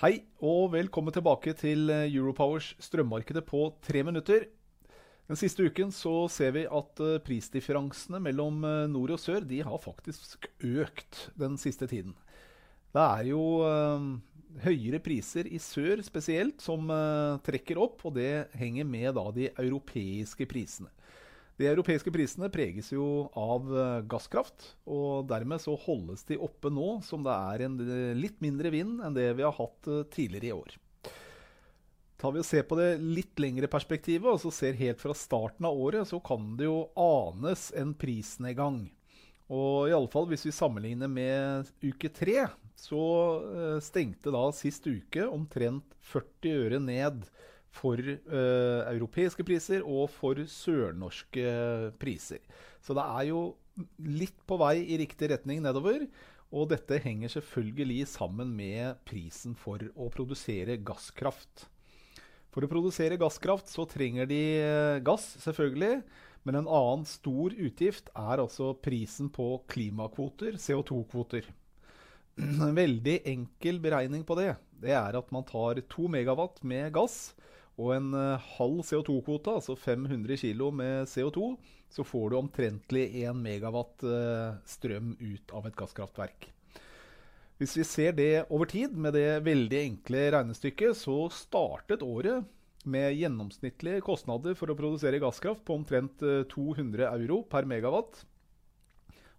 Hei og velkommen tilbake til eh, Europowers strømmarkedet på tre minutter. Den siste uken så ser vi at prisdifferansene mellom eh, nord og sør de har faktisk økt den siste tiden. Det er jo øh, høyere priser i sør spesielt som øh, trekker opp, og det henger med da de europeiske prisene. De europeiske prisene preges jo av gasskraft, og dermed så holdes de oppe nå som det er en litt mindre vind enn det vi har hatt tidligere i år. Tar vi og ser på det litt lengre perspektivet, og så ser helt fra starten av året, så kan det jo anes en prisnedgang. Og iallfall hvis vi sammenligner med uke tre, så stengte da sist uke omtrent 40 øre ned for uh, europeiske priser og for sørnorske priser. Så det er jo litt på vei i riktig retning nedover. Og dette henger selvfølgelig sammen med prisen for å produsere gasskraft. For å produsere gasskraft så trenger de gass, selvfølgelig. Men en annen stor utgift er altså prisen på klimakvoter, CO2-kvoter. En veldig enkel beregning på det, det er at man tar 2 megawatt med gass og en halv CO2-kvote, altså 500 kg med CO2, så får du omtrentlig 1 megawatt strøm ut av et gasskraftverk. Hvis vi ser det over tid med det veldig enkle regnestykket, så startet året med gjennomsnittlige kostnader for å produsere gasskraft på omtrent 200 euro per megawatt.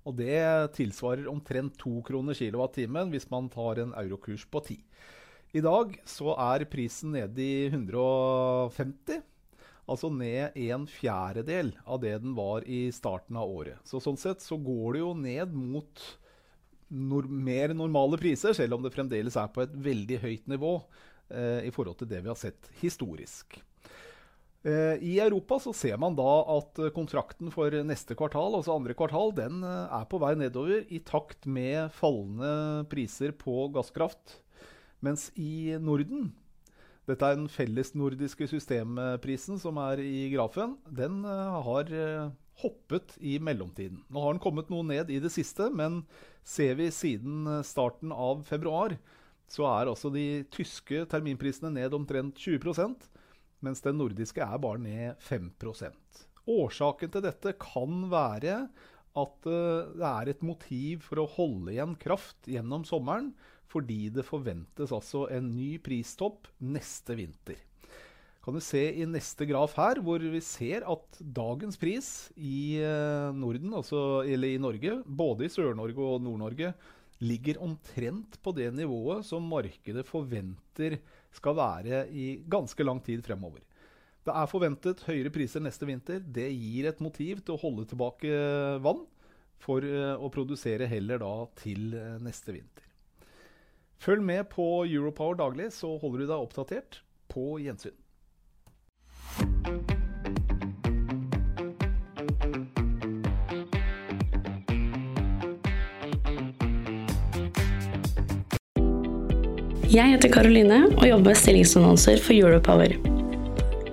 Og det tilsvarer omtrent 2 kroner kilowattimen hvis man tar en eurokurs på 10. I dag så er prisen nede i 150, altså ned en fjerdedel av det den var i starten av året. Så sånn sett så går det jo ned mot mer normale priser, selv om det fremdeles er på et veldig høyt nivå eh, i forhold til det vi har sett historisk. Eh, I Europa så ser man da at kontrakten for neste kvartal, altså andre kvartal, den er på vei nedover i takt med fallende priser på gasskraft. Mens i Norden, dette er den fellesnordiske systemprisen som er i grafen, den har hoppet i mellomtiden. Nå har den kommet noe ned i det siste, men ser vi siden starten av februar, så er altså de tyske terminprisene ned omtrent 20% mens den nordiske er bare ned 5% Årsaken til dette kan være at det er et motiv for å holde igjen kraft gjennom sommeren, fordi det forventes altså en ny pristopp neste vinter. Kan du se i neste graf her, hvor vi ser at dagens pris i Norden, altså, eller i Norge, både i Sør-Norge og Nord-Norge, ligger omtrent på det nivået som markedet forventer skal være i ganske lang tid fremover. Det er forventet høyere priser neste vinter. Det gir et motiv til å holde tilbake vann for å produsere heller da til neste vinter. Følg med på Europower daglig, så holder du deg oppdatert. På gjensyn. Jeg heter Karoline og jobber med stillingsannonser for Europower.